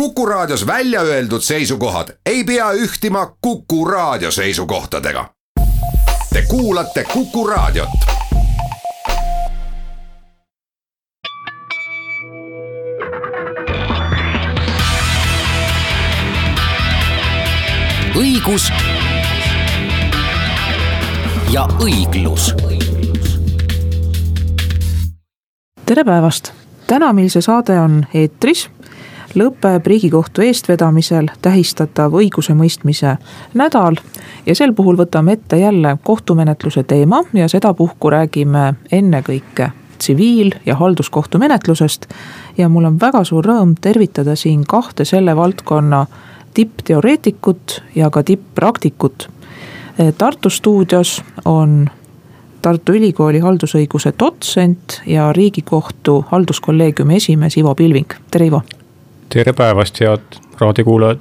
Kuku Raadios välja öeldud seisukohad ei pea ühtima Kuku Raadio seisukohtadega. Te kuulate Kuku Raadiot. õigus ja õiglus. tere päevast, täna meil see saade on eetris lõpeb Riigikohtu eestvedamisel tähistatav õigusemõistmise nädal ja sel puhul võtame ette jälle kohtumenetluse teema ja sedapuhku räägime ennekõike tsiviil- ja halduskohtumenetlusest. ja mul on väga suur rõõm tervitada siin kahte selle valdkonna tippteoreetikut ja ka tipppraktikut. Tartu stuudios on Tartu Ülikooli haldusõiguse dotsent ja riigikohtu halduskolleegiumi esimees Ivo Pilving, tere Ivo tere päevast, head raadiokuulajad.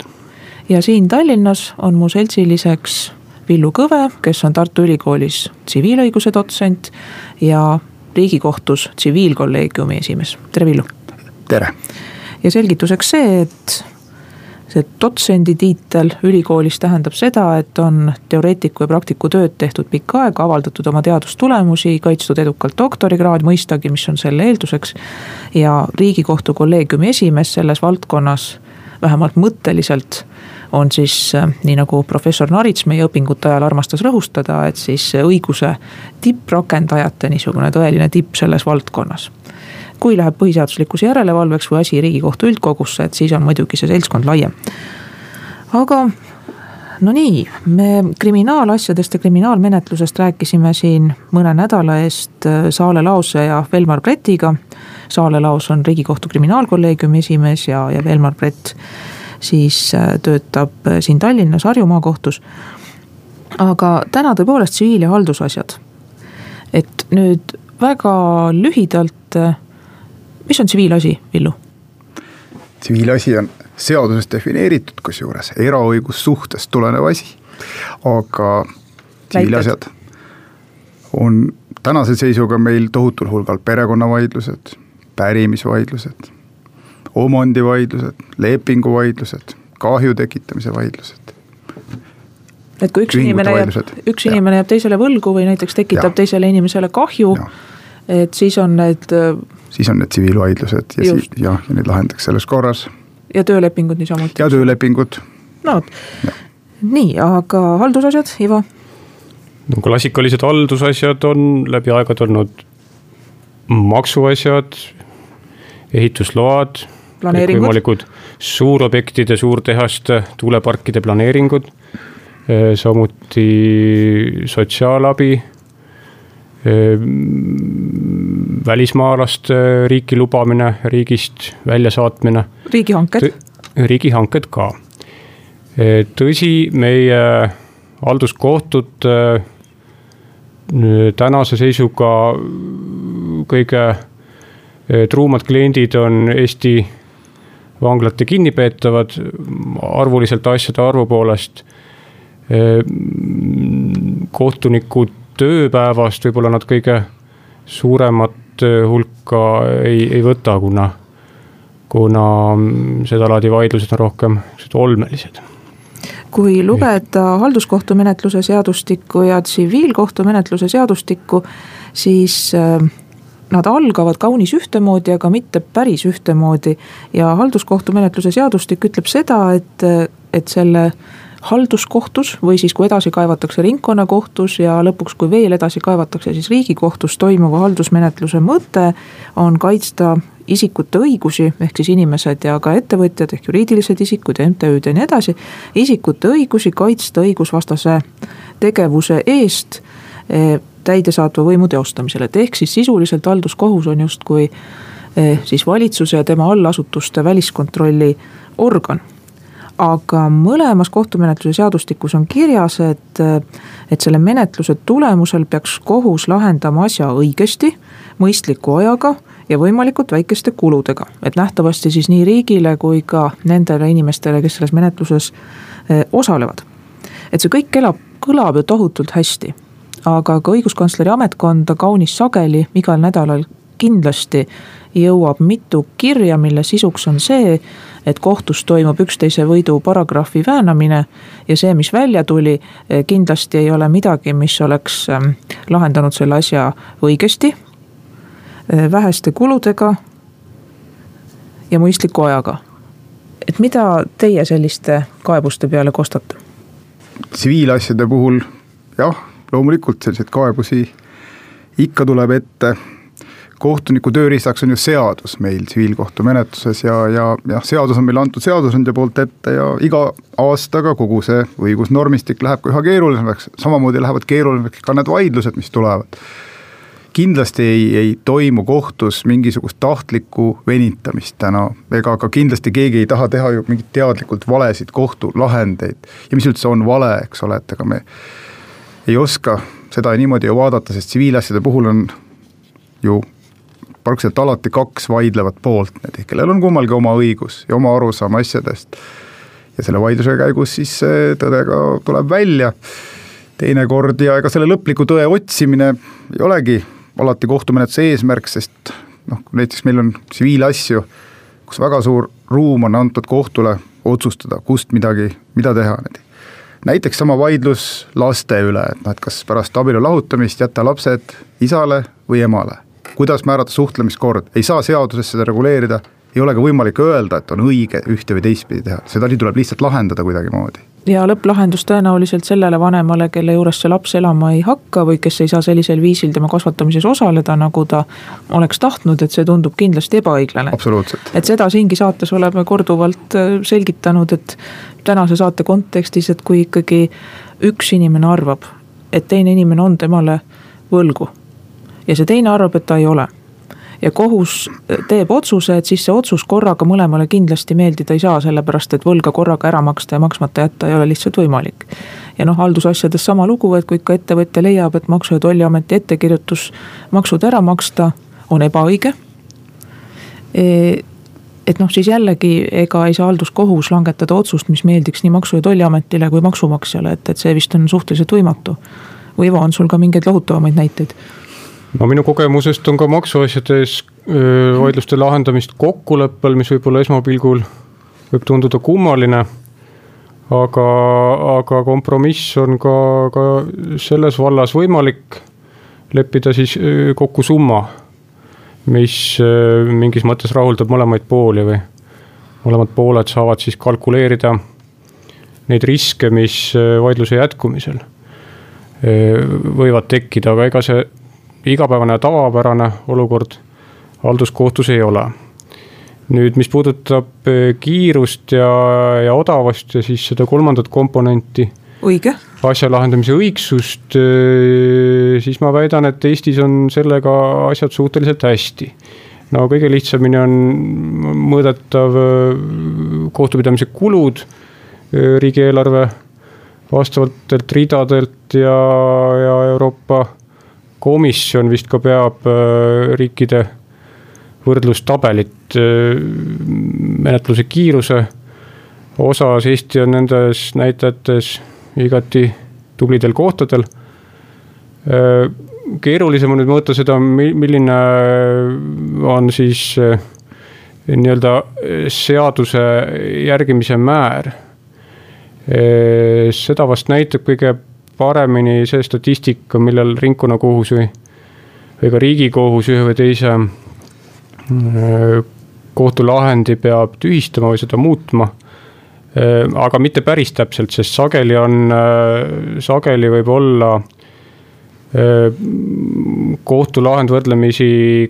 ja siin Tallinnas on mu seltsiliseks Villu Kõve, kes on Tartu Ülikoolis tsiviilõiguse dotsent ja riigikohtus tsiviilkolleegiumi esimees, tere Villu. tere. ja selgituseks see, et see dotsendi tiitel ülikoolis tähendab seda, et on teoreetiku ja praktiku tööd tehtud pikka aega, avaldatud oma teadustulemusi, kaitstud edukalt doktorikraad, mõistagi, mis on selle eelduseks. ja riigikohtu kolleegiumi esimees selles valdkonnas, vähemalt mõtteliselt on siis nii nagu professor Narits meie õpingute ajal armastas rõhustada, et siis õiguse tipprakendajate niisugune tõeline tipp selles valdkonnas kui läheb põhiseaduslikkuse järelevalveks või asi riigikohtu üldkogusse, et siis on muidugi see seltskond laiem. aga no nii, me kriminaalasjadest ja kriminaalmenetlusest rääkisime siin mõne nädala eest äh, Saale Laose ja Velmar Bretiga. Saale Laos on riigikohtu kriminaalkolleegiumi esimees ja, ja Velmar Brett siis äh, töötab äh, siin Tallinnas Harju maakohtus. aga täna tõepoolest tsiviil- ja haldusasjad. et nüüd väga lühidalt mis on tsiviilasi, Villu? tsiviilasi on seaduses defineeritud, kusjuures eraõigussuhtest tulenev asi, aga tsiviilasjad on tänase seisuga meil tohutul hulgal perekonnavaidlused, pärimisvaidlused, omandivaidlused, lepinguvaidlused, kahju tekitamise vaidlused et kui üks inimene jääb, üks inimene jääb teisele võlgu või näiteks tekitab ja. teisele inimesele kahju, et siis on need siis on need tsiviilvaidlused ja siis jah, ja neid lahendatakse selles korras. ja töölepingud niisamuti. ja töölepingud. no vot, nii, aga haldusasjad, Ivo? no klassikalised haldusasjad on läbi aegade olnud maksuasjad, ehitusload. võimalikud suurobjektide, suurtehaste, tuuleparkide planeeringud. Eh, samuti sotsiaalabi välismaalaste riiki lubamine, riigist väljasaatmine. riigihanked. riigihanked ka. E, tõsi, meie halduskohtud e, tänase seisuga kõige e, truumad kliendid on Eesti vanglate kinnipeetavad, arvuliselt asjade arvu poolest. kohtunikud tööpäevast võib-olla nad kõige suuremat äh, hulka ei, ei võta, kuna, kuna mm, sedalaadi vaidlused on rohkem olmelised kui lugeda halduskohtumenetluse seadustikku ja tsiviilkohtumenetluse seadustikku, siis äh, nad algavad kaunis ühtemoodi, aga mitte päris ühtemoodi. ja halduskohtumenetluse seadustik ütleb seda, et, et selle halduskohtus või siis, kui edasi kaevatakse ringkonnakohtus ja lõpuks, kui veel edasi kaevatakse, siis riigikohtus toimuva haldusmenetluse mõte on kaitsta isikute õigusi, ehk siis inimesed ja ka ettevõtjad ehk juriidilised isikud ja MTÜ-d ja nii edasi. isikute õigusi kaitsta õigusvastase tegevuse eest eh, täidesaatva võimu teostamisel, et ehk siis sisuliselt halduskohus on justkui eh, siis valitsuse ja tema allasutuste väliskontrolli organ aga mõlemas kohtumenetluse seadustikus on kirjas, et, et selle menetluse tulemusel peaks kohus lahendama asja õigesti, mõistliku ajaga ja võimalikult väikeste kuludega. et nähtavasti siis nii riigile kui ka nendele inimestele, kes selles menetluses eh, osalevad. et see kõik elab, kõlab ju tohutult hästi. aga ka õiguskantsleri ametkonda kaunis sageli igal nädalal kindlasti jõuab mitu kirja, mille sisuks on see, et kohtus toimub üksteise võidu paragrahvi väänamine ja see, mis välja tuli, kindlasti ei ole midagi, mis oleks ähm, lahendanud selle asja õigesti, väheste kuludega ja mõistliku ajaga. et mida teie selliste kaebuste peale kostate? tsiviilasjade puhul jah, loomulikult selliseid kaebusi ikka tuleb ette kohtuniku tööriistaks on ju seadus meil tsiviilkohtumenetluses ja, ja jah, seadus on meile antud seadusandja poolt ette ja iga aastaga kogu see õigusnormistik läheb ka üha keerulisemaks, samamoodi lähevad keerulisemaks ka need vaidlused, mis tulevad. kindlasti ei, ei toimu kohtus mingisugust tahtlikku venitamist täna, ega ka kindlasti keegi ei taha teha ju mingit teadlikult valesid kohtulahendeid ja mis üldse on vale, eks ole, et ega me ei oska seda niimoodi ju vaadata, sest tsiviilasjade puhul on ju praktiliselt alati kaks vaidlevat poolt, kellel on kummalgi oma õigus ja oma arusaam asjadest. ja selle vaidluse käigus siis tõde ka tuleb välja teinekord ja ega selle lõpliku tõe otsimine ei olegi alati kohtumenetluse eesmärk, sest noh, näiteks meil on tsiviilasju, kus väga suur ruum on antud kohtule otsustada, kust midagi, mida teha. näiteks sama vaidlus laste üle, et noh, et kas pärast abielu lahutamist jätta lapsed isale või emale kuidas määrata suhtlemiskord, ei saa seaduses seda reguleerida, ei ole ka võimalik öelda, et on õige ühte või teistpidi teha, seda tuleb lihtsalt lahendada kuidagimoodi. Ja lõpplahendus tõenäoliselt sellele vanemale, kelle juures see laps elama ei hakka või kes ei saa sellisel viisil tema kasvatamises osaleda, nagu ta oleks tahtnud, et see tundub kindlasti ebaõiglane. et seda siingi saates oleme korduvalt äh, selgitanud, et tänase saate kontekstis, et kui ikkagi üks inimene arvab, et teine inimene on temale võlgu ja see teine arvab, et ta ei ole. ja kohus teeb otsuse, et siis see otsus korraga mõlemale kindlasti meeldida ei saa, sellepärast et võlga korraga ära maksta ja maksmata jätta ei ole lihtsalt võimalik. ja noh, haldusasjades sama lugu, et kui ikka ettevõtja leiab, et Maksu- ja Tolliameti ettekirjutus maksud ära maksta on ebaõige e et noh, siis jällegi ega ei saa halduskohus langetada otsust, mis meeldiks nii Maksu- ja Tolliametile kui maksumaksjale, et, et see vist on suhteliselt võimatu. või Ivo, on sul ka mingeid lohutavamaid näiteid? No minu kogemusest on ka maksuasjades vaidluste lahendamist kokkuleppel, mis võib-olla esmapilgul võib tunduda kummaline. aga, aga kompromiss on ka, ka selles vallas võimalik leppida siis kokku summa, mis mingis mõttes rahuldab mõlemaid pooli või mõlemad pooled saavad siis kalkuleerida neid riske, mis vaidluse jätkumisel võivad tekkida, aga ega see igapäevane tavapärane olukord halduskohtus ei ole. nüüd, mis puudutab eh, kiirust ja, ja odavust ja siis seda kolmandat komponenti. õige. asja lahendamise õigsust, eh, siis ma väidan, et Eestis on sellega asjad suhteliselt hästi no kõige lihtsamini on mõõdetav eh, kohtupidamise kulud riigieelarve vastavatelt ridadelt ja, ja Euroopa komisjon vist ka peab äh, riikide võrdlustabelit äh, menetluse kiiruse osas, Eesti on nendes näitajates igati tublidel kohtadel. Äh, keerulisem on nüüd mõõta seda, milline on siis nii-öelda seaduse järgimise määr. seda vast näitab kõige paremini see statistika, millel ringkonnakohus või, või ka riigikohus ühe või teise äh, kohtulahendi peab tühistama või seda muutma. Äh, aga mitte päris täpselt, sest sageli on, äh, sageli võib olla kohtulahend võrdlemisi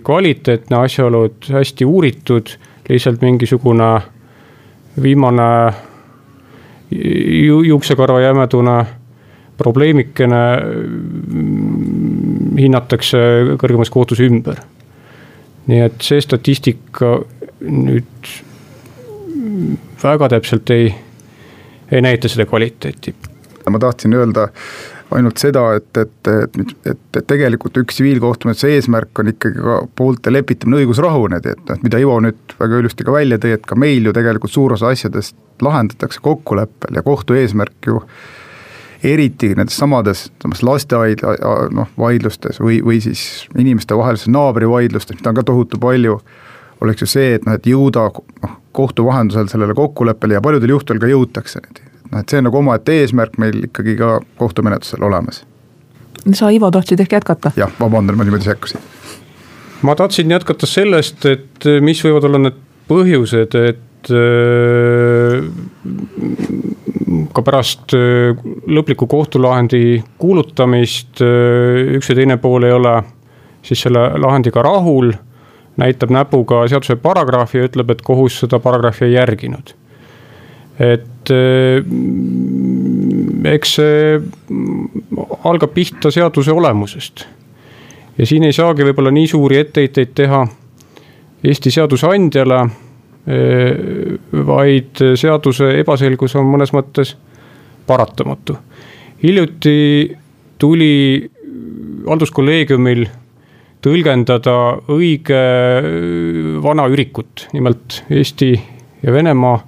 kvaliteetne, asjaolud hästi uuritud, lihtsalt mingisugune viimane ju, juuksekarva jämedune probleemikene mm, hinnatakse kõrgemas kohtus ümber. nii et see statistika nüüd väga täpselt ei, ei näita seda kvaliteeti. ma tahtsin öelda ainult seda, et, et, et, et, tegelikult üks tsiviilkohtumenetluse eesmärk on ikkagi ka poolte lepitamine õigusrahu, need, et noh, mida Ivo nüüd väga ilusti ka välja tõi, et ka meil ju tegelikult suur osa asjadest lahendatakse kokkuleppel ja kohtu eesmärk ju eriti nendes samades, samas lasteaida noh, vaidlustes või, või siis inimestevahelises naabrivaidlustes, mida on ka tohutu palju, oleks ju see, et noh, et jõuda noh, kohtu vahendusel sellele kokkuleppele ja paljudel juhtudel ka jõutakse nüüd. noh, et see on nagu omaette eesmärk meil ikkagi ka kohtumenetlusel olemas. sa, Ivo, tahtsid ehk jätkata? jah, vabandan, ma niimoodi sekkusin. ma tahtsin jätkata sellest, et mis võivad olla need põhjused, et äh, ka pärast äh, lõpliku kohtulahendi kuulutamist äh, üks või teine pool ei ole siis selle lahendiga rahul näitab näpuga seaduse paragrahvi ja ütleb, et kohus seda paragrahvi ei järginud. et eks see algab pihta seaduse olemusest. ja siin ei saagi võib-olla nii suuri etteheiteid teha Eesti seadusandjale, vaid seaduse ebaselgus on mõnes mõttes paratamatu. hiljuti tuli halduskolleegiumil tõlgendada õige vana ürikut, nimelt Eesti ja Venemaa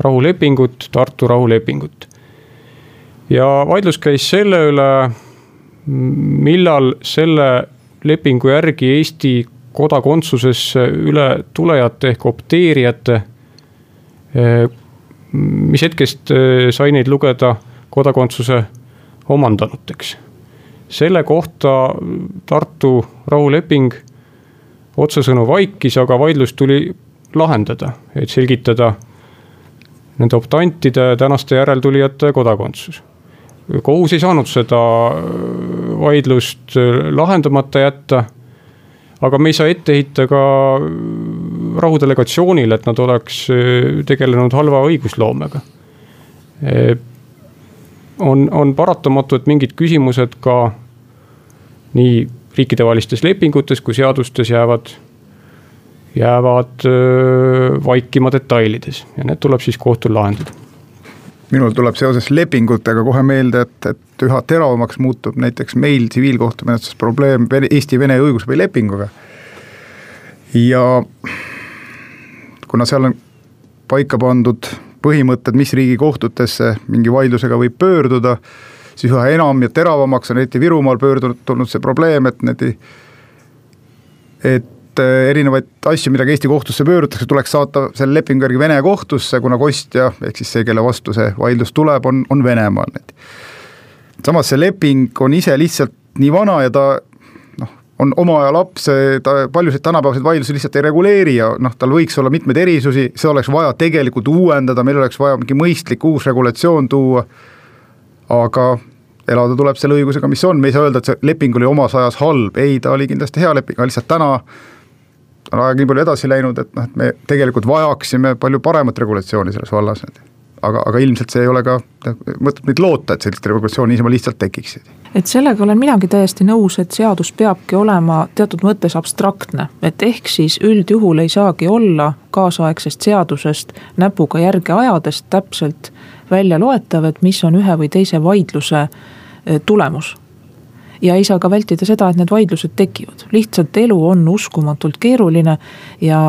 rahulepingut, Tartu rahulepingut. ja vaidlus käis selle üle, millal selle lepingu järgi Eesti kodakondsusesse üle tulejate ehk opteerijate, mis hetkest sai neid lugeda kodakondsuse omandanuteks selle kohta Tartu rahuleping otsesõnu vaikis, aga vaidlus tuli lahendada, et selgitada nende optantide, tänaste järeltulijate kodakondsus. kohus ei saanud seda vaidlust lahendamata jätta. Aga me ei saa ette heita ka rahudelegatsioonile, et nad oleks tegelenud halva õigusloomega. On, on paratamatu, et mingid küsimused ka nii riikidevahelistes lepingutes kui seadustes jäävad, jäävad öö, vaikima detailides. Ja need tuleb siis kohtul lahendada minul tuleb seoses lepingutega kohe meelde, et, et üha teravamaks muutub näiteks meil tsiviilkohtumenetluses probleem Eesti-Vene õigusabilepinguga. ja kuna seal on paika pandud põhimõtted, mis riigikohtutesse mingi vaidlusega võib pöörduda, siis üha enam ja teravamaks on eriti Virumaal pöördunud, tulnud see probleem, et need, et äh, erinevaid asju, millega Eesti kohtusse pöördutakse, tuleks saata selle lepingu järgi Vene kohtusse, kuna kostja, ehk siis see, kelle vastu see vaidlus tuleb, on, on Venemaal. samas see leping on ise lihtsalt nii vana ja ta on oma aja laps, ta paljusid tänapäevaseid vaidlusi lihtsalt ei reguleeri ja noh, tal võiks olla mitmeid erisusi, see oleks vaja tegelikult uuendada, meil oleks vaja mingi mõistlik uus regulatsioon tuua, aga elada tuleb selle õigusega, mis on, me ei saa öelda, et see leping oli omas ajas halb, ei, ta oli kindlasti hea leping, aga lihtsalt täna on aeg nii palju edasi läinud, et noh, et me tegelikult vajaksime palju paremat regulatsiooni selles vallas. aga, aga ilmselt see ei ole ka, mõtleb nüüd loota, et sellist regulatsiooni niisama lihtsalt tekiksid et sellega olen minagi täiesti nõus, et seadus peabki olema teatud mõttes abstraktne, et ehk siis üldjuhul ei saagi olla kaasaegsest seadusest näpuga järge ajades täpselt välja loetav, et mis on ühe või teise vaidluse eh, tulemus ja ei saa ka vältida seda, et need vaidlused tekivad, lihtsalt elu on uskumatult keeruline ja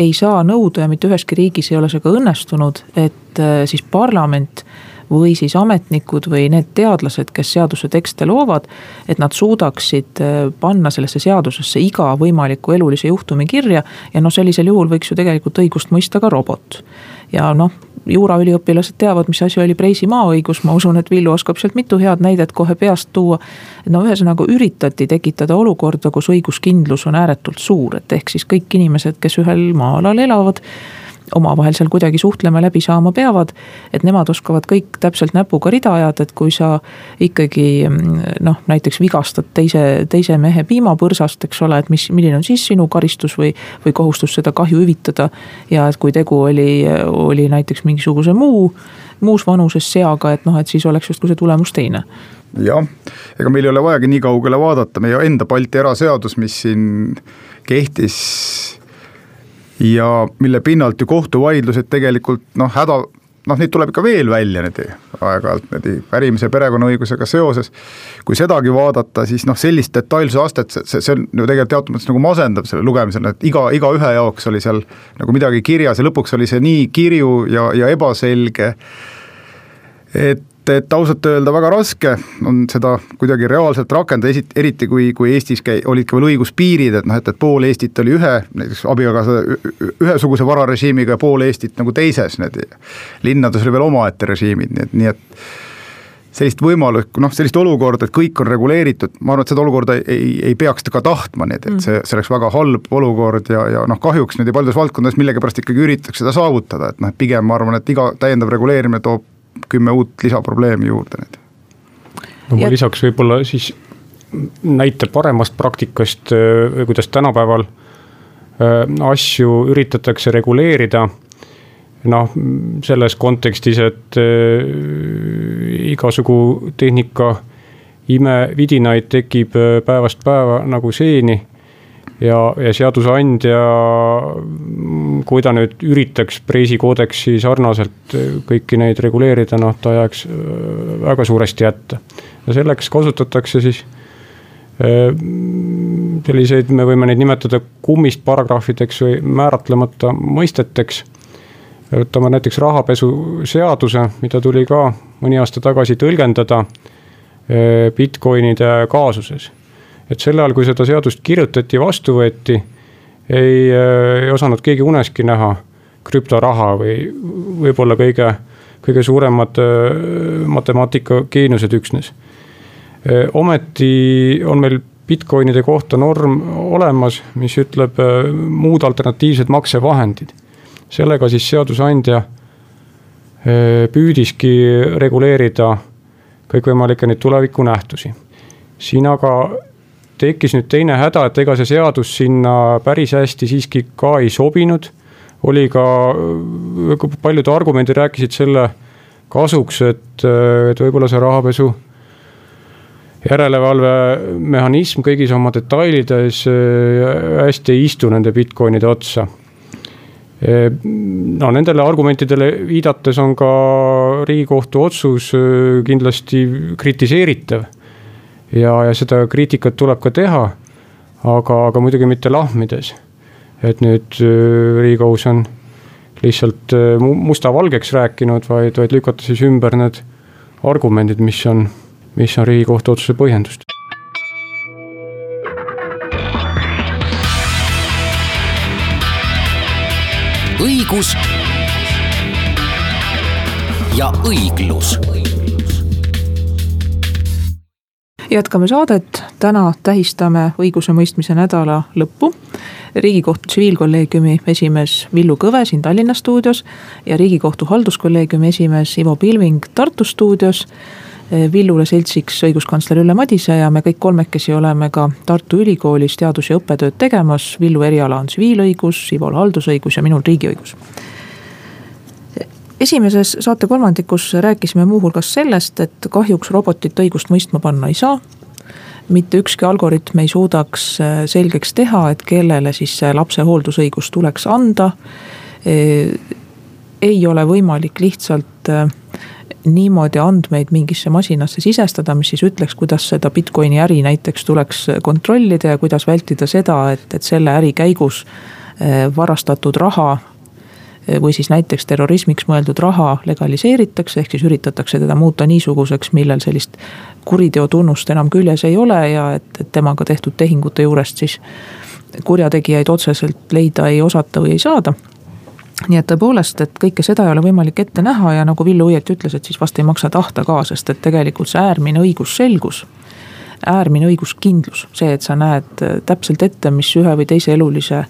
ei saa nõuda ja mitte üheski riigis ei ole see ka õnnestunud, et eh, siis parlament või siis ametnikud või need teadlased, kes seaduse tekste loovad, et nad suudaksid äh, panna sellesse seadusesse iga võimaliku elulise juhtumi kirja ja noh, sellisel juhul võiks ju tegelikult õigust mõista ka robot. ja noh, juuraüliõpilased teavad, mis asi oli Preisi maaõigus, ma usun, et Villu oskab sealt mitu head näidet kohe peast tuua. et no ühesõnaga üritati tekitada olukorda, kus õiguskindlus on ääretult suur, et ehk siis kõik inimesed, kes ühel maa-alal elavad omavahel seal kuidagi suhtlema, läbi saama peavad. et nemad oskavad kõik täpselt näpuga rida ajada, et kui sa ikkagi noh, näiteks vigastad teise, teise mehe piimapõrsast, eks ole, et mis, milline on siis sinu karistus või, või kohustus seda kahju hüvitada. ja et kui tegu oli, oli näiteks mingisuguse muu, muus vanuses seaga, et noh, et siis oleks justkui see tulemus teine jah, ega meil ei ole vajagi nii kaugele vaadata, meie enda Balti eraseadus, mis siin kehtis ja mille pinnalt ju kohtuvaidlused tegelikult noh, häda, noh neid tuleb ikka veel välja nüüd aeg-ajalt niimoodi pärimise perekonnaõigusega seoses. kui sedagi vaadata, siis noh, sellist detailsuse astet, see, see on ju tegelikult teatud mõttes nagu masendav selle lugemisel, et iga, igaühe jaoks oli seal nagu midagi kirjas ja lõpuks oli see nii kirju ja, ja ebaselge. et et ausalt öelda väga raske on seda kuidagi reaalselt rakendada, esi-, eriti kui, kui Eestis käi-, olidki veel õiguspiirid, et noh, et, et pool Eestit oli ühe, näiteks abikaasa ühesuguse vararežiimiga ja pool Eestit nagu teises, need linnades oli veel omaette režiimid, nii et, nii et sellist võimalust, noh sellist olukorda, et kõik on reguleeritud, ma arvan, et seda olukorda ei, ei peaks ka tahtma, nii et, et see, see oleks väga halb olukord ja, ja noh, kahjuks nüüd paljudes valdkondades millegipärast ikkagi üritatakse seda saavutada, et noh, pigem ma arvan, et iga täiendav reguleerimine toob kümme uut lisaprobleemi juurde nüüd. no ma lisaks võib-olla siis näite paremast praktikast, kuidas tänapäeval asju üritatakse reguleerida noh, selles kontekstis, et äh, igasugu tehnika imevidinaid tekib äh, päevast päeva nagu seeni. Ja, ja seadusandja, kui ta nüüd üritaks Preisi koodeksi sarnaselt äh, kõiki neid reguleerida, noh, ta jääks väga suuresti jätta. ja selleks kasutatakse siis selliseid, me võime neid nimetada kummist paragrahvideks või määratlemata mõisteteks võtame näiteks rahapesuseaduse, mida tuli ka mõni aasta tagasi tõlgendada eh, Bitcoinide kaasuses. Et sel ajal, kui seda seadust kirjutati, vastu võeti, ei, eh, ei osanud keegi uneski näha krüptoraha või võib-olla kõige, kõige suuremad eh, matemaatika geeniused üksnes. ometi on meil Bitcoinide kohta norm olemas, mis ütleb muud alternatiivsed maksevahendid sellega siis seadusandja püüdiski reguleerida kõikvõimalikke neid tulevikunähtusi. siin aga tekkis nüüd teine häda, et ega see seadus sinna päris hästi siiski ka ei sobinud. oli ka, paljud argumendid rääkisid selle kasuks, et, et võib-olla see rahapesu järelevalvemehhanism kõigis oma detailides eh, hästi ei istu nende Bitcoinide otsa no nendele argumentidele viidates on ka riigikohtu otsus äh, kindlasti kritiseeritav. Ja, ja seda kriitikat tuleb ka teha, aga, aga muidugi mitte lahmides. et nüüd äh, riigikohus on lihtsalt äh, musta-valgeks rääkinud, vaid, vaid lükata siis ümber need argumendid, mis on, mis on riigikohtu otsuse põhjendust õigus ja õiglus. Jätkame saadet, täna tähistame õigusemõistmise nädala lõppu. riigikohtu tsiviilkolleegiumi esimees Villu Kõve siin Tallinna stuudios ja riigikohtu halduskolleegiumi esimees Ivo Pilving Tartu stuudios Villule seltsiks õiguskantsler Ülle Madise ja me kõik kolmekesi oleme ka Tartu Ülikoolis teadus- ja õppetööd tegemas. Villu eriala on tsiviilõigus, Ivol haldusõigus ja minul riigiõigus. Esimeses saate kolmandikus rääkisime muuhulgas sellest, et kahjuks robotit õigust mõistma panna ei saa mitte ükski algoritm ei suudaks eh, selgeks teha, et kellele siis see lapse hooldusõigus tuleks anda. Eh, ei ole võimalik lihtsalt niimoodi andmeid mingisse masinasse sisestada, mis siis ütleks, kuidas seda Bitcoini äri näiteks tuleks kontrollida ja kuidas vältida seda, et, et selle äri käigus varastatud raha või siis näiteks terrorismiks mõeldud raha legaliseeritakse, ehk siis üritatakse teda muuta niisuguseks, millel sellist kuriteo tunnust enam küljes ei ole ja et, et temaga tehtud tehingute juurest siis kurjategijaid otseselt leida ei osata või ei saada nii et tõepoolest, et kõike seda ei ole võimalik ette näha ja nagu Villu õieti ütles, et siis vast ei maksa tahta ka, sest et tegelikult see äärmine õigusselgus. äärmine õiguskindlus, see, et sa näed täpselt ette, mis ühe või teise elulise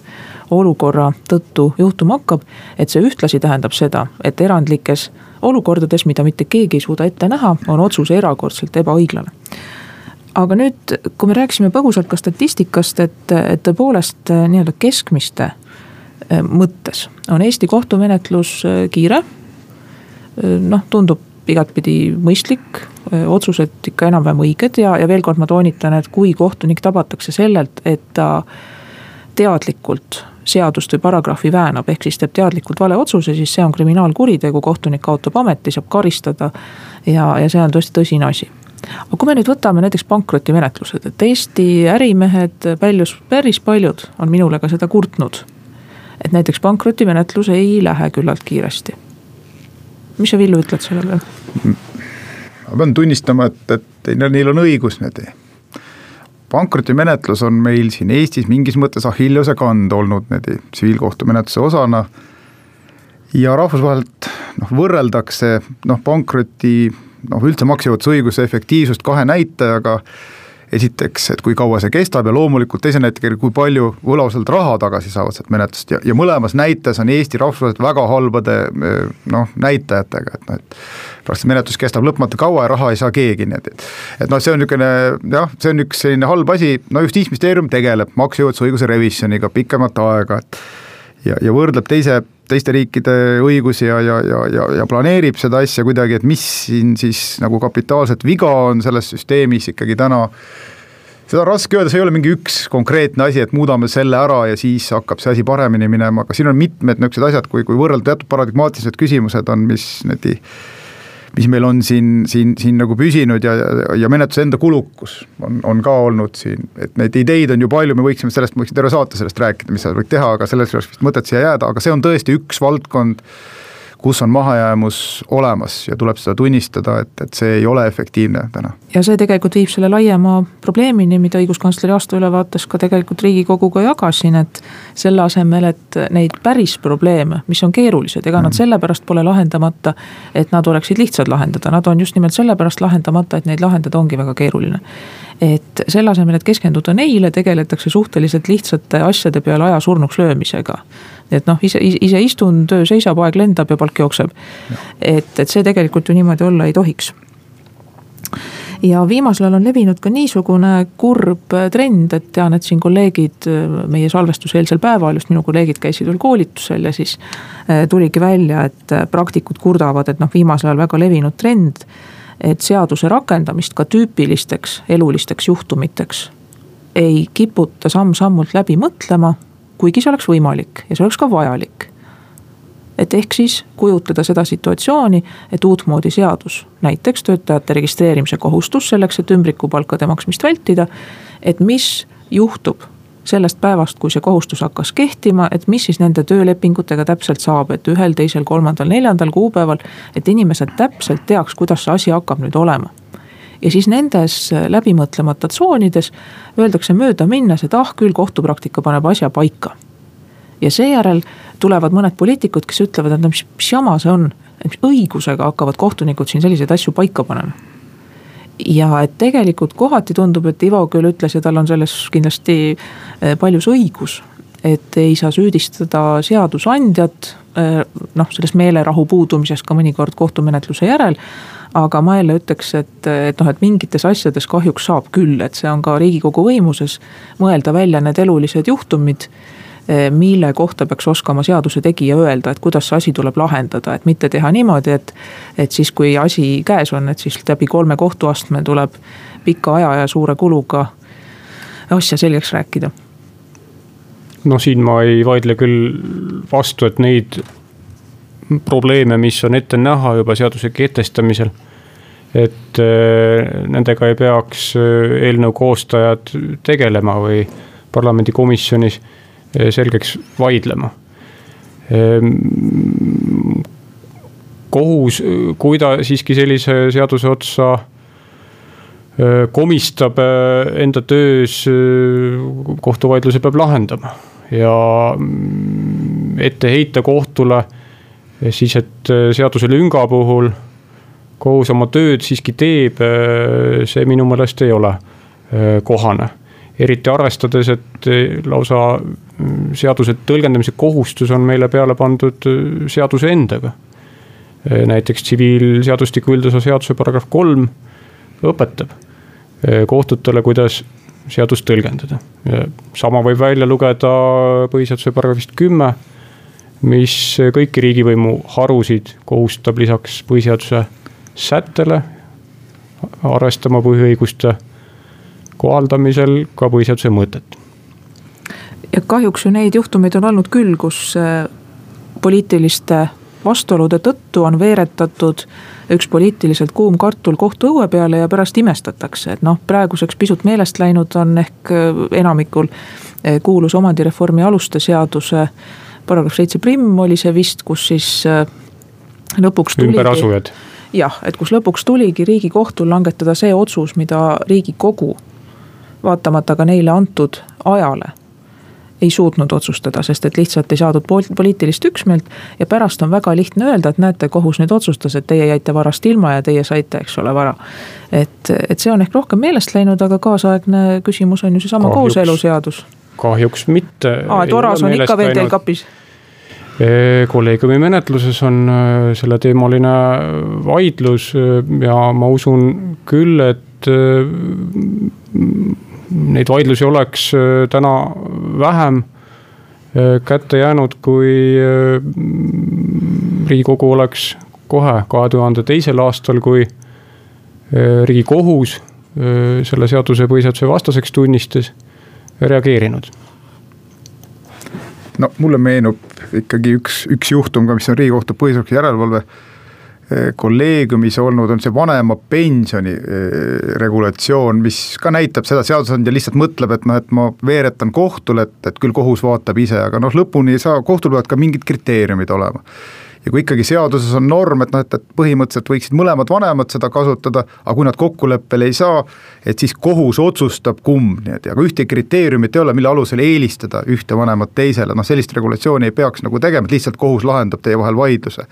olukorra tõttu juhtuma hakkab. et see ühtlasi tähendab seda, et erandlikes olukordades, mida mitte keegi ei suuda ette näha, on otsus erakordselt ebaõiglane aga nüüd, kui me rääkisime põgusalt ka statistikast, et, et tõepoolest nii-öelda keskmiste Äh, mõttes on Eesti kohtumenetlus äh, kiire. Noh, tundub igatpidi mõistlik, otsused ikka enam-vähem õiged ja, ja veel kord ma toonitan, et kui kohtunik tabatakse sellelt, et ta teadlikult seadust või paragrahvi väänab, ehk siis teeb teadlikult vale otsuse, siis see on kriminaalkuritegu, kohtunik kaotab ameti, saab karistada. ja, ja see on tõesti tõsine asi. aga kui me nüüd võtame näiteks pankrotimenetlused, et Eesti ärimehed, paljus, päris paljud on minule ka seda kurtnud et näiteks pankrotimenetlus ei lähe küllalt kiiresti. mis sa, Villu, ütled selle peale? ma pean tunnistama, et, et neil on õigus niimoodi. Pankrotimenetlus on meil siin Eestis mingis mõttes Achilleuse kand olnud niimoodi tsiviilkohtumenetluse osana. ja rahvusvaheliselt noh, võrreldakse noh, pankroti noh, üldse maksejõuetuse õiguse efektiivsust kahe näitajaga esiteks, et kui kaua see kestab ja loomulikult teise näitega, kui palju võlausaldajad raha tagasi saavad sealt menetlust. Ja, ja mõlemas näites on Eesti rahvusvaheliselt väga halbade noh, näitajatega, et noh, et pärast menetlus kestab lõpmata kaua ja raha ei saa keegi, nii et et noh, see on niisugune jah, see on üks selline halb asi, no Justiitsministeerium tegeleb maksejõuetuse õiguse revisjoniga pikemat aega, et ja, ja võrdleb teise teiste riikide õigusi ja, ja, ja, ja, ja planeerib seda asja kuidagi, et mis siin siis nagu kapitaalset viga on selles süsteemis ikkagi täna. Seda on raske öelda, see ei ole mingi üks konkreetne asi, et muudame selle ära ja siis hakkab see asi paremini minema, aga siin on mitmed niisugused asjad, kui, kui võrrelda teatud paradigmaatilised küsimused on, mis niimoodi mis meil on siin, siin, siin nagu püsinud ja, ja menetluse enda kulukus on, on ka olnud siin, et neid ideid on ju palju, me võiksime sellest, ma võiksin terve saate sellest rääkida, mis seal võiks teha, aga selleks oleks vist mõtet siia jääda, aga see on tõesti üks valdkond kus on mahajäämus olemas ja tuleb seda tunnistada, et, et see ei ole efektiivne täna. ja see tegelikult viib selle laiema probleemini, mida õiguskantsleri aastaülevaates ka tegelikult Riigikoguga jagasin, et selle asemel, et neid päris probleeme, mis on keerulised, ega nad mm. sellepärast pole lahendamata, et nad oleksid lihtsad lahendada, nad on just nimelt sellepärast lahendamata, et neid lahendada ongi väga keeruline et selle asemel, et keskenduda neile, tegeletakse suhteliselt lihtsate asjade peale aja surnuks löömisega. Et noh, ise, ise istun, töö seisab, aeg lendab ja palk jookseb. et, et see tegelikult ju niimoodi olla ei tohiks. ja viimasel ajal on levinud ka niisugune kurb trend, et tean, et siin kolleegid meie salvestuseelsel päeval, just minu kolleegid käisid veel koolitusel ja siis eh, tuligi välja, et praktikud kurdavad, et noh, viimasel ajal väga levinud trend et seaduse rakendamist ka tüüpilisteks elulisteks juhtumiteks ei kiputa samm-sammult läbi mõtlema, kuigi see oleks võimalik ja see oleks ka vajalik. et ehk siis kujutleda seda situatsiooni, et uutmoodi seadus, näiteks töötajate registreerimise kohustus selleks, et ümbrikupalkade maksmist vältida, et mis juhtub sellest päevast, kui see kohustus hakkas kehtima, et mis siis nende töölepingutega täpselt saab, et ühel, teisel, kolmandal, neljandal kuupäeval. et inimesed täpselt teaks, kuidas see asi hakkab nüüd olema. Ja siis nendes läbimõtlemata tsoonides öeldakse mööda minnes, et ah küll, kohtupraktika paneb asja paika. ja seejärel tulevad mõned poliitikud, kes ütlevad, et no mis, mis jama see on, et õigusega hakkavad kohtunikud siin selliseid asju paika panema ja et tegelikult kohati tundub, et Ivo küll ütles ja tal on selles kindlasti eh, paljus õigus. Et ei saa süüdistada seadusandjat eh, noh, selles meelerahu puudumises ka mõnikord kohtumenetluse järel aga ma jälle ütleks, et, et noh, et mingites asjades kahjuks saab küll, et see on ka riigikogu võimuses mõelda välja need elulised juhtumid Eh, mille kohta peaks oskama seaduse tegija öelda, et kuidas see asi tuleb lahendada, et mitte teha niimoodi, et. et siis, kui asi käes on, et siis läbi kolme kohtuastme tuleb pika aja ja suure kuluga asja selgeks rääkida. No siin ma ei vaidle küll vastu, et neid probleeme, mis on ette näha juba seaduse kehtestamisel et eh, nendega ei peaks eh, eelnõu koostajad tegelema või parlamendikomisjonis Eh, selgeks vaidlema. Ehm, kohus, kui ta siiski sellise seaduse otsa komistab enda töös, kohtuvaidluse peab lahendama ja mm, ette heita kohtule siis, et seaduse lünga puhul kohus oma tööd siiski teeb, see minu meelest ei ole kohane eriti arvestades, et lausa mm, seaduse tõlgendamise kohustus on meile peale pandud seaduse endaga. Näiteks tsiviilseadustiku üldosa seaduse paragrahv kolm õpetab kohtutele, kuidas seadust tõlgendada. sama võib välja lugeda põhiseaduse paragrahvist kümme, mis kõiki riigivõimu harusid kohustab lisaks põhiseaduse sättele arvestama põhiõiguste kohaldamisel ka põhiseaduse mõtet. ja kahjuks ju neid juhtumeid on olnud küll, kus äh, poliitiliste vastuolude tõttu on veeretatud üks poliitiliselt kuum kartul kohtuõue peale ja pärast imestatakse, et noh, praeguseks pisut meelest läinud on ehk äh, enamikul äh, kuulus omandireformi aluste seaduse paragrahv seitse primm oli see vist, kus siis lõpuks tuligi. ümberasujad jah, et kus lõpuks tuligi riigikohtul langetada see otsus, mida riigikogu vaatamata ka neile antud ajale ei suutnud otsustada, sest et lihtsalt ei saadud poliitilist üksmeelt. ja pärast on väga lihtne öelda, et näete, kohus nüüd otsustas, et teie jäite varast ilma ja teie saite, eks ole, vara. et, et see on ehk rohkem meelest läinud, aga kaasaegne küsimus on ju seesama kooseluseadus. kahjuks mitte. aa, et oras on ikka veel teil kapis kolleegiumi menetluses on äh, selleteemaline vaidlus äh, ja ma usun küll, et äh, neid vaidlusi oleks äh, täna vähem äh, kätte jäänud, kui äh, riigikogu oleks kohe kahe tuhande teisel aastal, kui riigikohus selle seaduse põhiseaduse vastaseks tunnistas, reageerinud. No mulle meenub ikkagi üks, üks juhtum ka, mis on Riigikohtu põhiseaduslikkuse järelevalve kolleegiumis olnud, on see vanema pensioni eh, regulatsioon, mis ka näitab seda, seadusandja lihtsalt mõtleb, et noh, et ma veeretan kohtule, et, et küll kohus vaatab ise, aga noh, lõpuni ei saa, kohtul peavad ka mingid kriteeriumid olema. Ja kui ikkagi seaduses on norm, et noh, et, et põhimõtteliselt võiksid mõlemad vanemad seda kasutada, aga kui nad kokkuleppele ei saa, et siis kohus otsustab, kumb, nii et aga ühtegi kriteeriumit ei ole, mille alusel eelistada ühte vanemat teisele, noh sellist regulatsiooni ei peaks nagu tegema, et lihtsalt kohus lahendab teie vahel vaidluse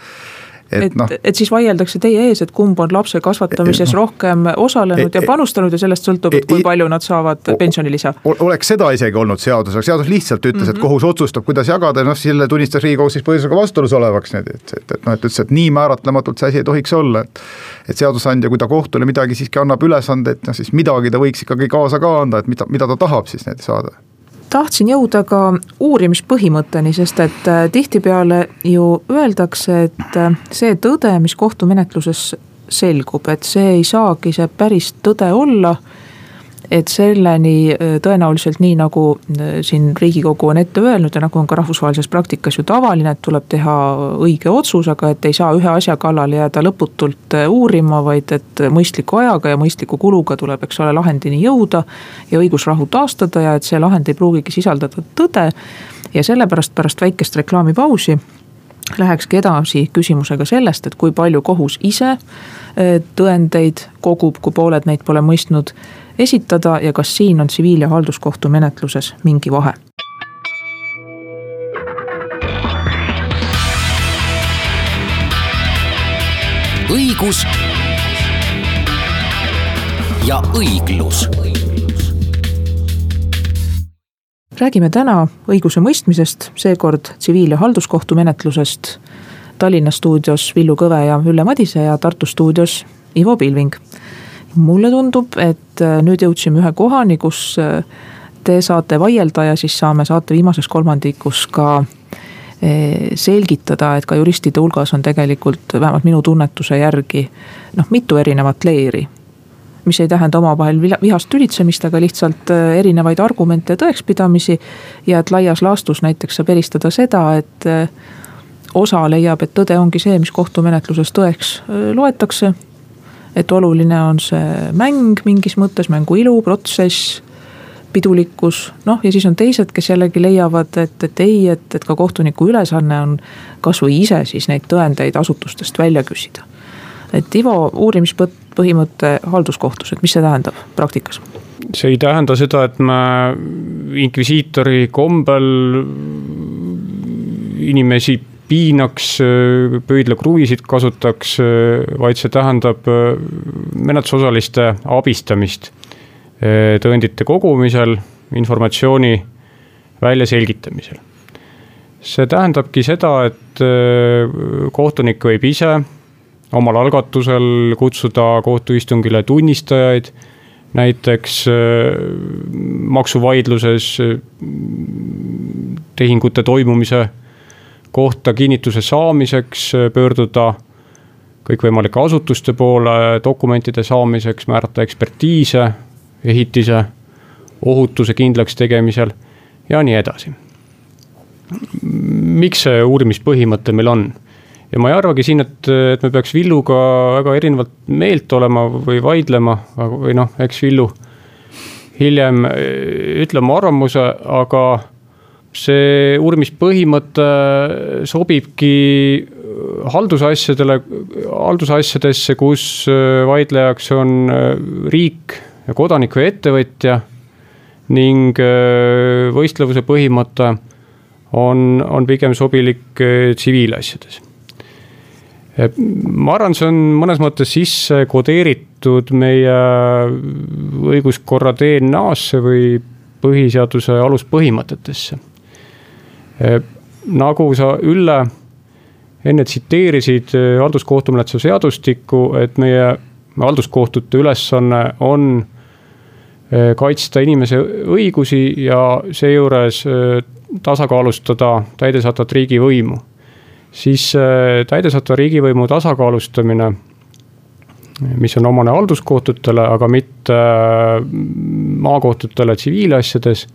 et, et, no, et siis vaieldakse teie ees, et kumb on lapse kasvatamises no, rohkem osalenud ja panustanud ja sellest sõltub, et kui palju nad saavad pensionilisa. oleks seda isegi olnud seadus, aga seadus lihtsalt ütles mm, -hmm. et mhm. kohus otsustab, kuidas jagada ja noh, selle tunnistas Riigikohus siis põhiseadusega vastuolus olevaks, et, et, et, et noh, et ütles, et nii määratlematult see asi ei tohiks olla, et et seadusandja, kui ta kohtule midagi siiski annab ülesande, et noh, siis midagi ta võiks ikkagi kaasa ka anda, et mida, mida ta tahab siis näiteks saada tahtsin jõuda ka uurimispõhimõtteni, sest et äh, tihtipeale ju öeldakse, et äh, see tõde, mis kohtumenetluses selgub, et see ei saagi see päris tõde olla et selleni äh, tõenäoliselt nii, nagu äh, siin riigikogu on ette öelnud ja nagu on ka rahvusvahelises praktikas ju tavaline, et tuleb teha õige otsus, aga et ei saa ühe asja kallale jääda lõputult äh, uurima, vaid et mõistliku ajaga ja mõistliku kuluga tuleb, eks ole, lahendini jõuda. ja õigusrahu taastada ja et see lahend ei pruugigi sisaldada tõde. ja sellepärast pärast väikest reklaamipausi lähekski edasi küsimusega sellest, et kui palju kohus ise tõendeid kogub, kui pooled neid pole mõistnud esitada ja kas siin on tsiviil- ja halduskohtu menetluses mingi vahe? õigus ja õiglus. räägime täna õigusemõistmisest, seekord tsiviil- ja halduskohtu menetlusest. Tallinna stuudios Villu Kõve ja Ülle Madise ja Tartu stuudios Ivo Pilving mulle tundub, et äh, nüüd jõudsime ühe kohani, kus äh, te saate vaielda ja siis saame saate viimases kolmandikus ka äh, selgitada, et ka juristide hulgas on tegelikult vähemalt minu tunnetuse järgi noh, mitu erinevat leeri. mis ei tähenda omavahel vihast tülitsemist, aga lihtsalt erinevaid argumente ja tõekspidamisi. ja et laias laastus näiteks saab eristada seda, et osa leiab, et tõde ongi see, mis kohtumenetluses tõeks loetakse et oluline on see mäng mingis mõttes, mängu ilu, protsess, pidulikkus, noh ja siis on teised, kes jällegi leiavad, et, et ei, et, et ka kohtuniku ülesanne on kasvõi ise siis neid tõendeid asutustest välja küsida. et Ivo, uurimispõhimõte halduskohtus, et mis see tähendab praktikas? see ei tähenda seda, et me inkvisiitori kombel inimesi piinaks, pöidlakruvisid kasutaks, vaid see tähendab äh, menetlusosaliste abistamist äh, tõendite kogumisel, informatsiooni väljaselgitamisel. see tähendabki seda, et äh, kohtunik võib ise omal algatusel kutsuda kohtuistungile tunnistajaid näiteks maksuvaidluses tehingute toimumise kohta kinnituse saamiseks äh, pöörduda kõikvõimalike asutuste poole dokumentide saamiseks, määrata ekspertiise ehitise ohutuse kindlaks tegemisel ja nii edasi. miks see uurimispõhimõte meil on? ja ma ei arvagi siin, et, et me peaks Villuga väga erinevalt meelt olema või vaidlema, või noh, eks Villu hiljem äh, ütle oma arvamuse, aga see uurimispõhimõte sobibki haldusasjadele, haldusasjadesse, kus vaidlejaks on riik ja kodanik või ettevõtja ning võistlevuse põhimõte on, on pigem sobilik tsiviilasjades ma arvan, see on mõnes mõttes sisse kodeeritud meie õiguskorra DNA-sse või põhiseaduse aluspõhimõtetesse. Nagu sa, Ülle, enne tsiteerisid halduskohtumenetluse seadustikku, et meie halduskohtute ülesanne on eh, kaitsta inimese õigusi ja seejuures eh, tasakaalustada täidesaatvat riigivõimu. Siis täidesaatva riigivõimu tasakaalustamine, mis on omane halduskohtutele, aga mitte maakohtutele tsiviilasjades,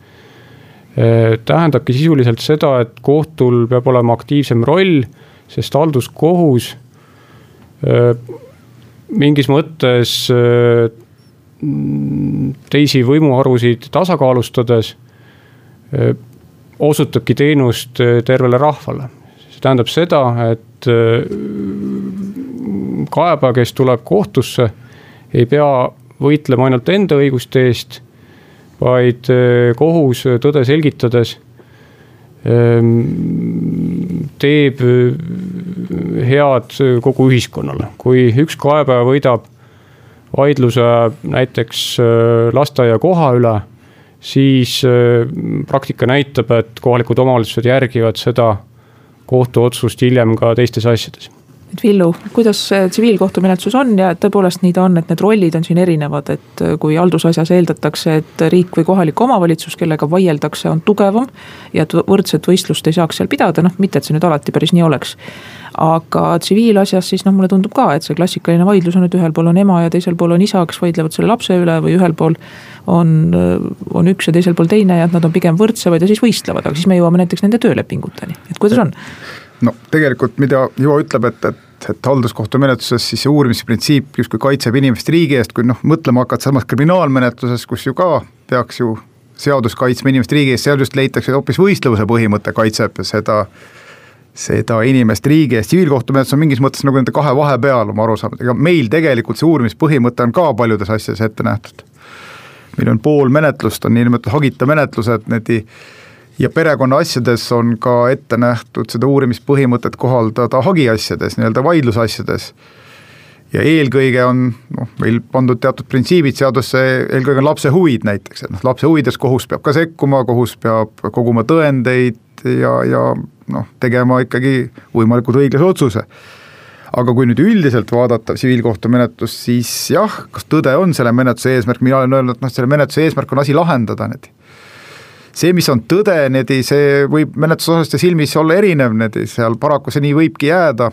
tähendabki sisuliselt seda, et kohtul peab olema aktiivsem roll, sest halduskohus mingis mõttes teisi võimuharusid tasakaalustades osutabki teenust tervele rahvale. Tähendab seda, et äh, kaebaja, kes tuleb kohtusse, ei pea võitlema ainult enda õiguste eest, vaid äh, kohus tõde selgitades ähm, teeb äh, head kogu ühiskonnale. kui üks kaebaja võidab vaidluse näiteks lasteaia koha üle, siis praktika näitab, et kohalikud omavalitsused järgivad seda kohtuotsust hiljem ka teistes asjades Villu, kuidas tsiviilkohtumenetlus on ja tõepoolest nii ta on, et need rollid on siin erinevad, et kui haldusasjas eeldatakse, et riik või kohalik omavalitsus, kellega vaieldakse, on tugevam. ja et võrdset võistlust ei saaks seal pidada, noh mitte, et see nüüd alati päris nii oleks. aga tsiviilasjas siis noh, mulle tundub ka, et see klassikaline vaidlus on, et ühel pool on ema ja teisel pool on isa, kes vaidlevad selle lapse üle või ühel pool on, on üks ja teisel pool teine ja et nad on pigem võrdsemad ja siis võistlevad, aga siis me jõuame näiteks nende töölepinguteni, et kuidas on? No tegelikult, mida Ivo ütleb, et, et, et halduskohtumenetluses siis see uurimisprintsiip justkui kaitseb inimest riigi eest, kui noh, mõtlema hakata samas kriminaalmenetluses, kus ju ka peaks ju seadus kaitsma inimest riigi eest, seal just leitakse, hoopis võistlevuse põhimõte kaitseb seda seda inimest riigi eest, tsiviilkohtumenetlus on mingis mõttes nagu nende kahe vahepeal oma arusaamad, ega meil tegelikult see uurimispõhimõte on ka paljudes asjades ette nähtud. meil on pool menetlust, on niinimetatud hagita menetlused, need ja perekonnaasjades on ka ette nähtud seda uurimispõhimõtet kohaldada hagiasjades, nii-öelda vaidlusasjades. ja eelkõige on noh, meil pandud teatud printsiibid seadusse, eelkõige on lapse huvid näiteks, et noh, lapse huvides kohus peab ka sekkuma, kohus peab koguma tõendeid ja, ja noh, tegema ikkagi võimalikult õiglase otsuse. Aga kui nüüd üldiselt vaadata tsiviilkohtumenetlust, siis jah, kas tõde on selle menetluse eesmärk, mina olen öelnud, noh, selle menetluse eesmärk on asi lahendada, need see, mis on tõde, niimoodi see võib menetlusosaliste silmis olla erinev, niimoodi seal paraku see nii võibki jääda.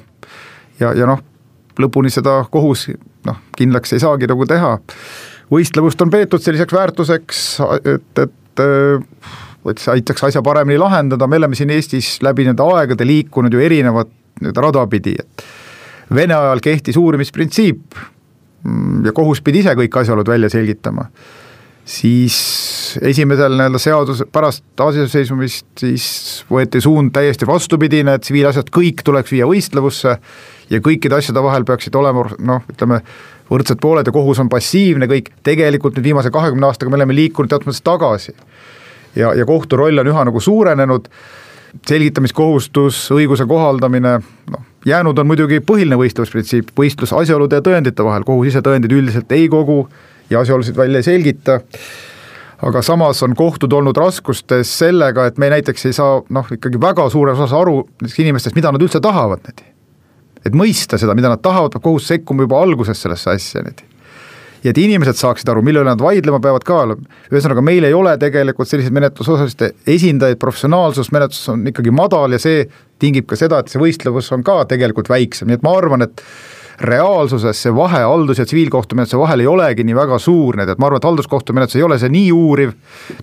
ja, ja noh, lõpuni seda kohus noh, kindlaks ei saagi nagu teha. võistlevust on peetud selliseks väärtuseks, et, et et see aitaks asja paremini lahendada, me oleme siin Eestis läbi nende aegade liikunud ju erinevat nii-öelda rada pidi, et Vene ajal kehtis uurimisprintsiip ja kohus pidi ise kõik asjaolud välja selgitama siis esimesel nii-öelda seadus, pärast taasiseseisvumist siis võeti suund täiesti vastupidine, et tsiviilasjad kõik tuleks viia võistlevusse ja kõikide asjade vahel peaksid olema noh, ütleme, võrdsed pooled ja kohus on passiivne kõik, tegelikult nüüd viimase kahekümne aastaga me oleme liikunud teatud mõttes tagasi. ja, ja kohtu roll on üha nagu suurenenud, selgitamiskohustus, õiguse kohaldamine, noh, jäänud on muidugi põhiline võistlusprintsiip, võistlus asjaolude ja tõendite vahel, kohus ise tõendeid üldiselt ei kogu ja asjaolusid välja ei selgita aga samas on kohtud olnud raskustes sellega, et me näiteks ei saa noh, ikkagi väga suures osas aru inimestest, mida nad üldse tahavad, et mõista seda, mida nad tahavad, peab kohus sekkuma juba alguses sellesse asja, niimoodi. ja et inimesed saaksid aru, mille üle nad vaidlema peavad ka, ühesõnaga meil ei ole tegelikult selliseid menetlusosaliste esindajaid, professionaalsus menetluses on ikkagi madal ja see tingib ka seda, et see võistlevus on ka tegelikult väiksem, nii et ma arvan, et reaalsuses see vahe haldus- ja tsiviilkohtumenetluse vahel ei olegi nii väga suur, nii et ma arvan, et halduskohtumenetlus ei ole see nii uuriv,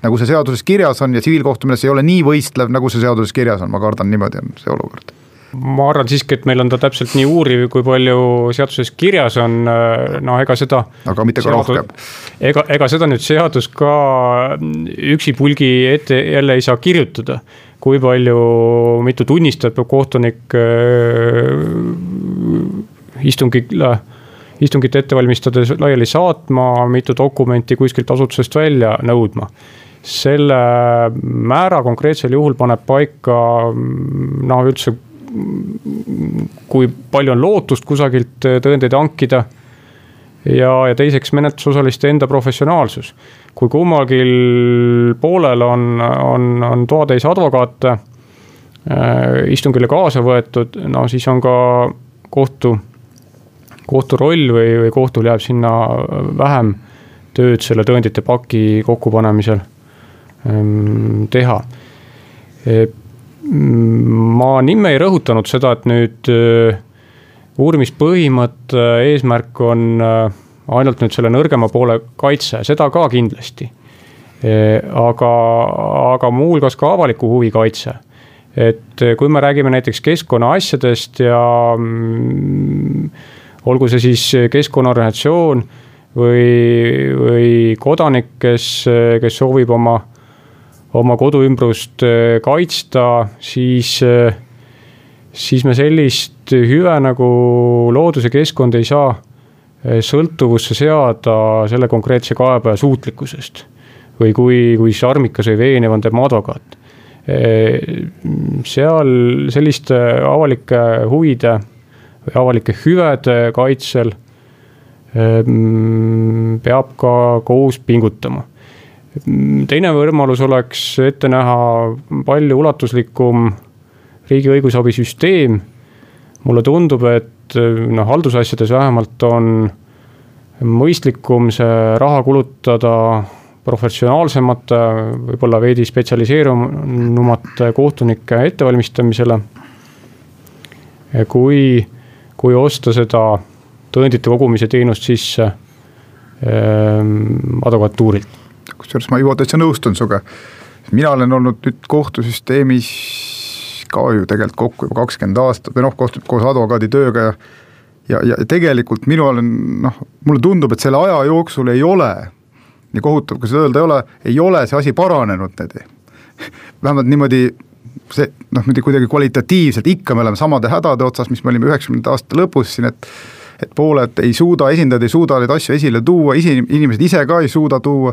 nagu see seaduses kirjas on ja tsiviilkohtumenetlus ei ole nii võistlev, nagu see seaduses kirjas on, ma kardan, niimoodi on see olukord ma arvan siiski, et meil on ta täpselt nii uuriv, kui palju seaduses kirjas on, no ega seda. aga mitte ka seadus, rohkem. ega, ega seda nüüd seadus ka üksipulgi ette jälle ei saa kirjutada. kui palju, mitu tunnistajat peab kohtunik äh, istungile, istungit ette valmistades laiali saatma, mitu dokumenti kuskilt asutusest välja nõudma selle määra konkreetsel juhul paneb paika noh, üldse kui palju on lootust kusagilt tõendeid hankida. ja, ja teiseks menetlusosaliste enda professionaalsus. kui kummalgi poolel on, on, on toatäis advokaate äh, istungile kaasa võetud, no siis on ka kohtu, kohtu roll või, või kohtul jääb sinna vähem tööd selle tõendite paki kokkupanemisel ähm, teha ma nimme ei rõhutanud seda, et nüüd äh, uurimispõhimõtte eesmärk on äh, ainult nüüd selle nõrgema poole kaitse, seda ka kindlasti. Äh, aga, aga muuhulgas ka avaliku huvi kaitse. et kui me räägime näiteks keskkonnaasjadest ja mm, olgu see siis keskkonnaorganisatsioon või, või kodanik, kes, kes soovib oma oma koduümbrust äh, kaitsta, siis, äh, siis me sellist hüve nagu loodus ja keskkond ei saa äh, sõltuvusse seada selle konkreetse kaebaja suutlikkusest. või kui, kui siis armikas või veenev on tema advokaat. seal selliste avalike huvide avalike hüvede kaitsel peab ka kohus pingutama teine võimalus oleks ette näha palju ulatuslikum riigi õigusabisüsteem. mulle tundub, et noh, haldusasjades vähemalt on mõistlikum see raha kulutada professionaalsemate, võib-olla veidi spetsialiseerunumate kohtunike ettevalmistamisele. kui, kui osta seda tõendite kogumise teenust sisse ähm, advokatuurilt kusjuures ma juba täitsa nõustun sinuga. mina olen olnud nüüd kohtusüsteemis ka ju tegelikult kokku juba kakskümmend aastat või noh, kohtub koos advokaaditööga ja ja, ja tegelikult minu olen noh, mulle tundub, et selle aja jooksul ei ole, nii kohutav, kui seda öelda ei ole, ei ole see asi paranenud vähemalt niimoodi see noh, niimoodi kuidagi kvalitatiivselt, ikka me oleme samade hädade otsas, mis me olime üheksakümnendate aasta lõpus siin, et et pooled ei suuda, esindajad ei suuda neid asju esile tuua, isi, inimesed ise ka ei suuda tuua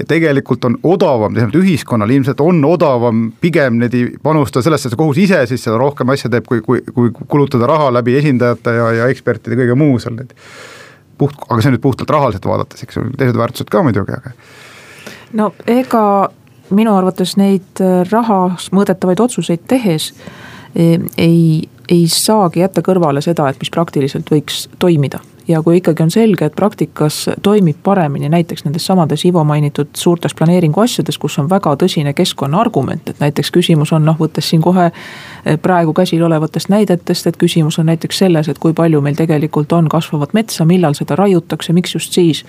ja tegelikult on odavam, tähendab ühiskonnal ilmselt on odavam pigem neid panustada sellesse, et see kohus ise siis seda rohkem asja teeb, kui, kui, kui kulutada raha läbi esindajate ja, ja ekspertide kõige muu seal neid. puht, aga see nüüd puhtalt rahaliselt vaadates, eks ju, teised väärtused ka muidugi, aga. no ega minu arvates neid äh, rahas mõõdetavaid otsuseid tehes e, ei, ei saagi jätta kõrvale seda, et mis praktiliselt võiks toimida ja kui ikkagi on selge, et praktikas toimib paremini näiteks nendes samades Ivo mainitud suurtes planeeringu asjades, kus on väga tõsine keskkonnaargument, et näiteks küsimus on noh, võttes siin kohe eh, praegu käsil olevatest näidetest, et küsimus on näiteks selles, et kui palju meil tegelikult on kasvavat metsa, millal seda raiutakse, miks just siis.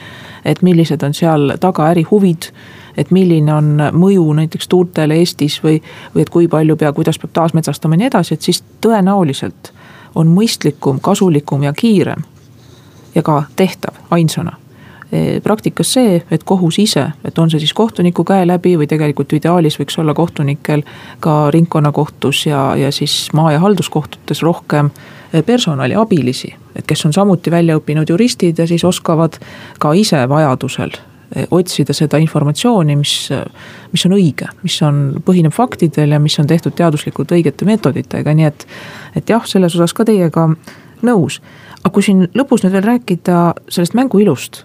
et millised on seal taga ärihuvid et milline on mõju näiteks tuultele Eestis või, või et kui palju pea, kuidas peab taasmetsastama ja nii edasi, et siis tõenäoliselt on mõistlikum, kasulikum ja kiirem ja ka tehtav ainsana e, praktikas see, et kohus ise, et on see siis kohtuniku käe läbi või tegelikult ideaalis võiks olla kohtunikel ka ringkonnakohtus ja, ja siis maa- ja halduskohtutes rohkem e, personali, abilisi. et kes on samuti välja õppinud juristid ja siis oskavad ka ise vajadusel e, otsida seda informatsiooni, mis, mis on õige, mis on, põhineb faktidel ja mis on tehtud teaduslikult õigete meetoditega, nii et. et jah, selles osas ka teiega nõus aga kui siin lõpus nüüd veel rääkida sellest mängu ilust,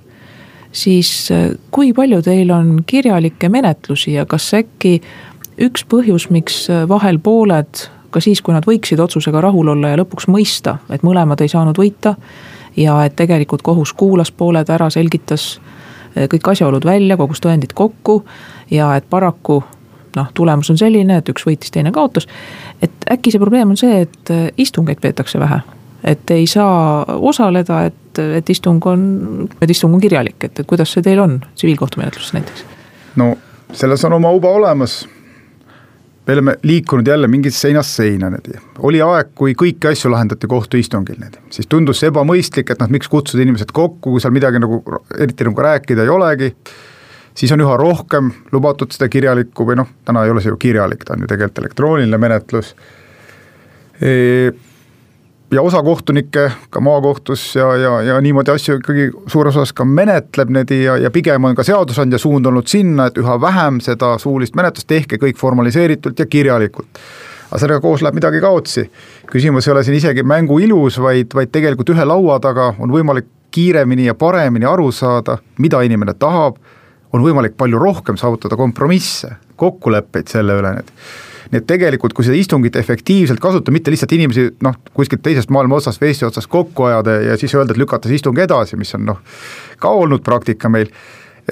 siis äh, kui palju teil on kirjalikke menetlusi ja kas äkki üks põhjus, miks äh, vahel pooled ka siis, kui nad võiksid otsusega rahul olla ja lõpuks mõista, et mõlemad ei saanud võita. ja et tegelikult kohus kuulas pooled ära, selgitas äh, kõik asjaolud välja, kogus tõendid kokku ja et paraku noh, tulemus on selline, et üks võitis, teine kaotas. et äkki see probleem on see, et istungeid peetakse vähe et ei saa osaleda, et, et istung on, et istung on kirjalik, et, et kuidas see teil on tsiviilkohtumenetluses näiteks? no selles on oma uba olemas. me oleme liikunud jälle mingist seinast seina niimoodi. oli aeg, kui kõiki asju lahendati kohtuistungil niimoodi, siis tundus see ebamõistlik, et noh, miks kutsuda inimesed kokku, kui seal midagi nagu eriti nagu rääkida ei olegi. siis on üha rohkem lubatud seda kirjalikku või noh, täna ei ole see ju kirjalik, ta on ju tegelikult elektrooniline menetlus e ja osa kohtunikke ka maakohtus ja, ja, ja niimoodi asju ikkagi suures osas ka menetleb need ja, ja pigem on ka seadusandja suund olnud sinna, et üha vähem seda suulist menetlust, tehke kõik formaliseeritult ja kirjalikult. aga sellega koos läheb midagi kaotsi. küsimus ei ole siin isegi mängu ilus, vaid, vaid tegelikult ühe laua taga on võimalik kiiremini ja paremini aru saada, mida inimene tahab, on võimalik palju rohkem saavutada kompromisse, kokkuleppeid selle üle, et nii et tegelikult, kui seda istungit efektiivselt kasutada, mitte lihtsalt inimesi noh, kuskilt teisest maailma otsast või Eesti otsast kokku ajada ja siis öelda, et lükata see istung edasi, mis on noh, ka olnud praktika meil,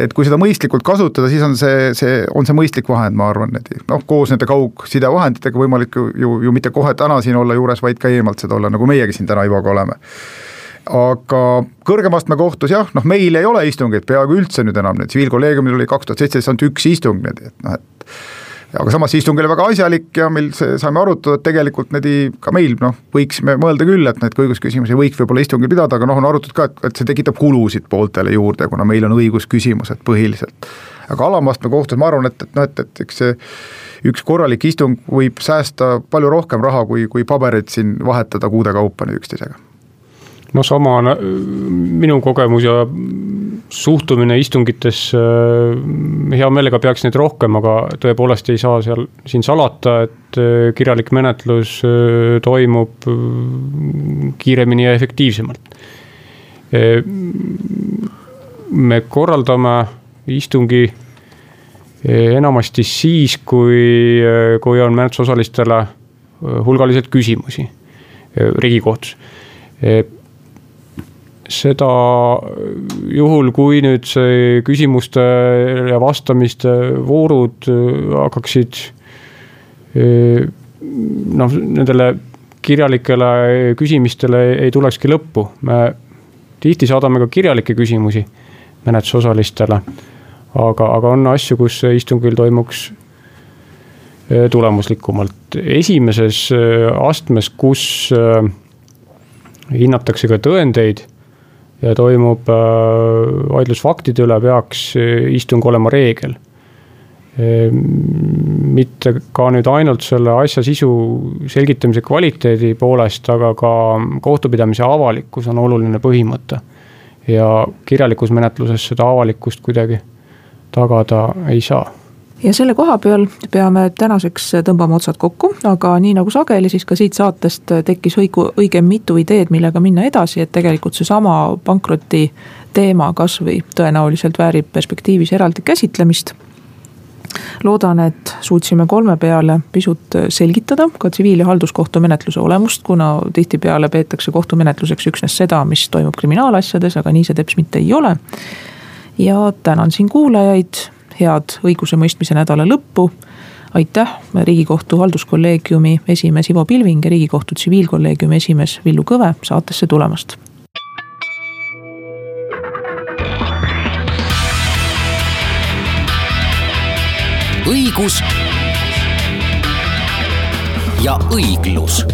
et kui seda mõistlikult kasutada, siis on see, see, on see mõistlik vahend, ma arvan, et noh, koos nende kaugsidevahenditega võimalik ju, ju, ju mitte kohe täna siin olla juures, vaid ka eemalt seda olla, nagu meiegi siin täna Ivoga oleme. Aga kõrgema astme kohtus jah, noh meil ei ole istungeid peaaegu üldse nüüd enam, nüüd tsiviilkolleegiumil oli kaks tuhat seitseteist ainult üks istung, nii et noh, et aga samas see istung oli väga asjalik ja meil see, saime arutada, et tegelikult need ka meil noh, võiksime mõelda küll, et neid õigusküsimusi võiks võib-olla istungil pidada, aga noh, on arutatud ka, et, et see tekitab kulusid pooltele juurde, kuna meil on õigusküsimused põhiliselt. aga alamastme kohtus ma arvan, et, et noh, et, et eks see üks korralik istung võib säästa palju rohkem raha, kui, kui pabereid siin vahetada kuude kaupa nüüd üksteisega no sama on minu kogemus ja suhtumine istungitesse, hea meelega peaks neid rohkem, aga tõepoolest ei saa seal siin salata, et äh, kirjalik menetlus äh, toimub äh, kiiremini ja efektiivsemalt. me korraldame istungi enamasti siis, kui, kui on menetlusosalistele hulgaliselt küsimusi Riigikohtus seda juhul, kui nüüd see küsimuste ja vastamiste voorud hakkaksid noh, nendele kirjalikele küsimistele ei tulekski lõppu. me tihti saadame ka kirjalikke küsimusi menetlusosalistele. aga, aga on asju, kus istungil toimuks tulemuslikumalt. esimeses astmes, kus hinnatakse ka tõendeid ja toimub äh, vaidlus faktide üle, peaks äh, istung olema reegel. Ehm, mitte ka nüüd ainult selle asja sisu selgitamise kvaliteedi poolest, aga ka kohtupidamise avalikkus on oluline põhimõte. ja kirjalikus menetluses seda avalikkust kuidagi tagada ei saa ja selle koha peal peame tänaseks tõmbama otsad kokku, aga nii nagu sageli, siis ka siit saatest tekkis õigu, õige mitu ideed, millega minna edasi, et tegelikult seesama pankroti teema kasvõi tõenäoliselt väärib perspektiivis eraldi käsitlemist loodan, et suutsime kolme peale pisut selgitada ka tsiviil- ja halduskohtumenetluse olemust, kuna tihtipeale peetakse kohtumenetluseks üksnes seda, mis toimub kriminaalasjades, aga nii see teps mitte ei ole. ja tänan siin kuulajaid head õigusemõistmise nädala lõppu. aitäh, Riigikohtu halduskolleegiumi esimees Ivo Pilving ja Riigikohtu tsiviilkolleegiumi esimees Villu Kõve saatesse tulemast. õigus ja õiglus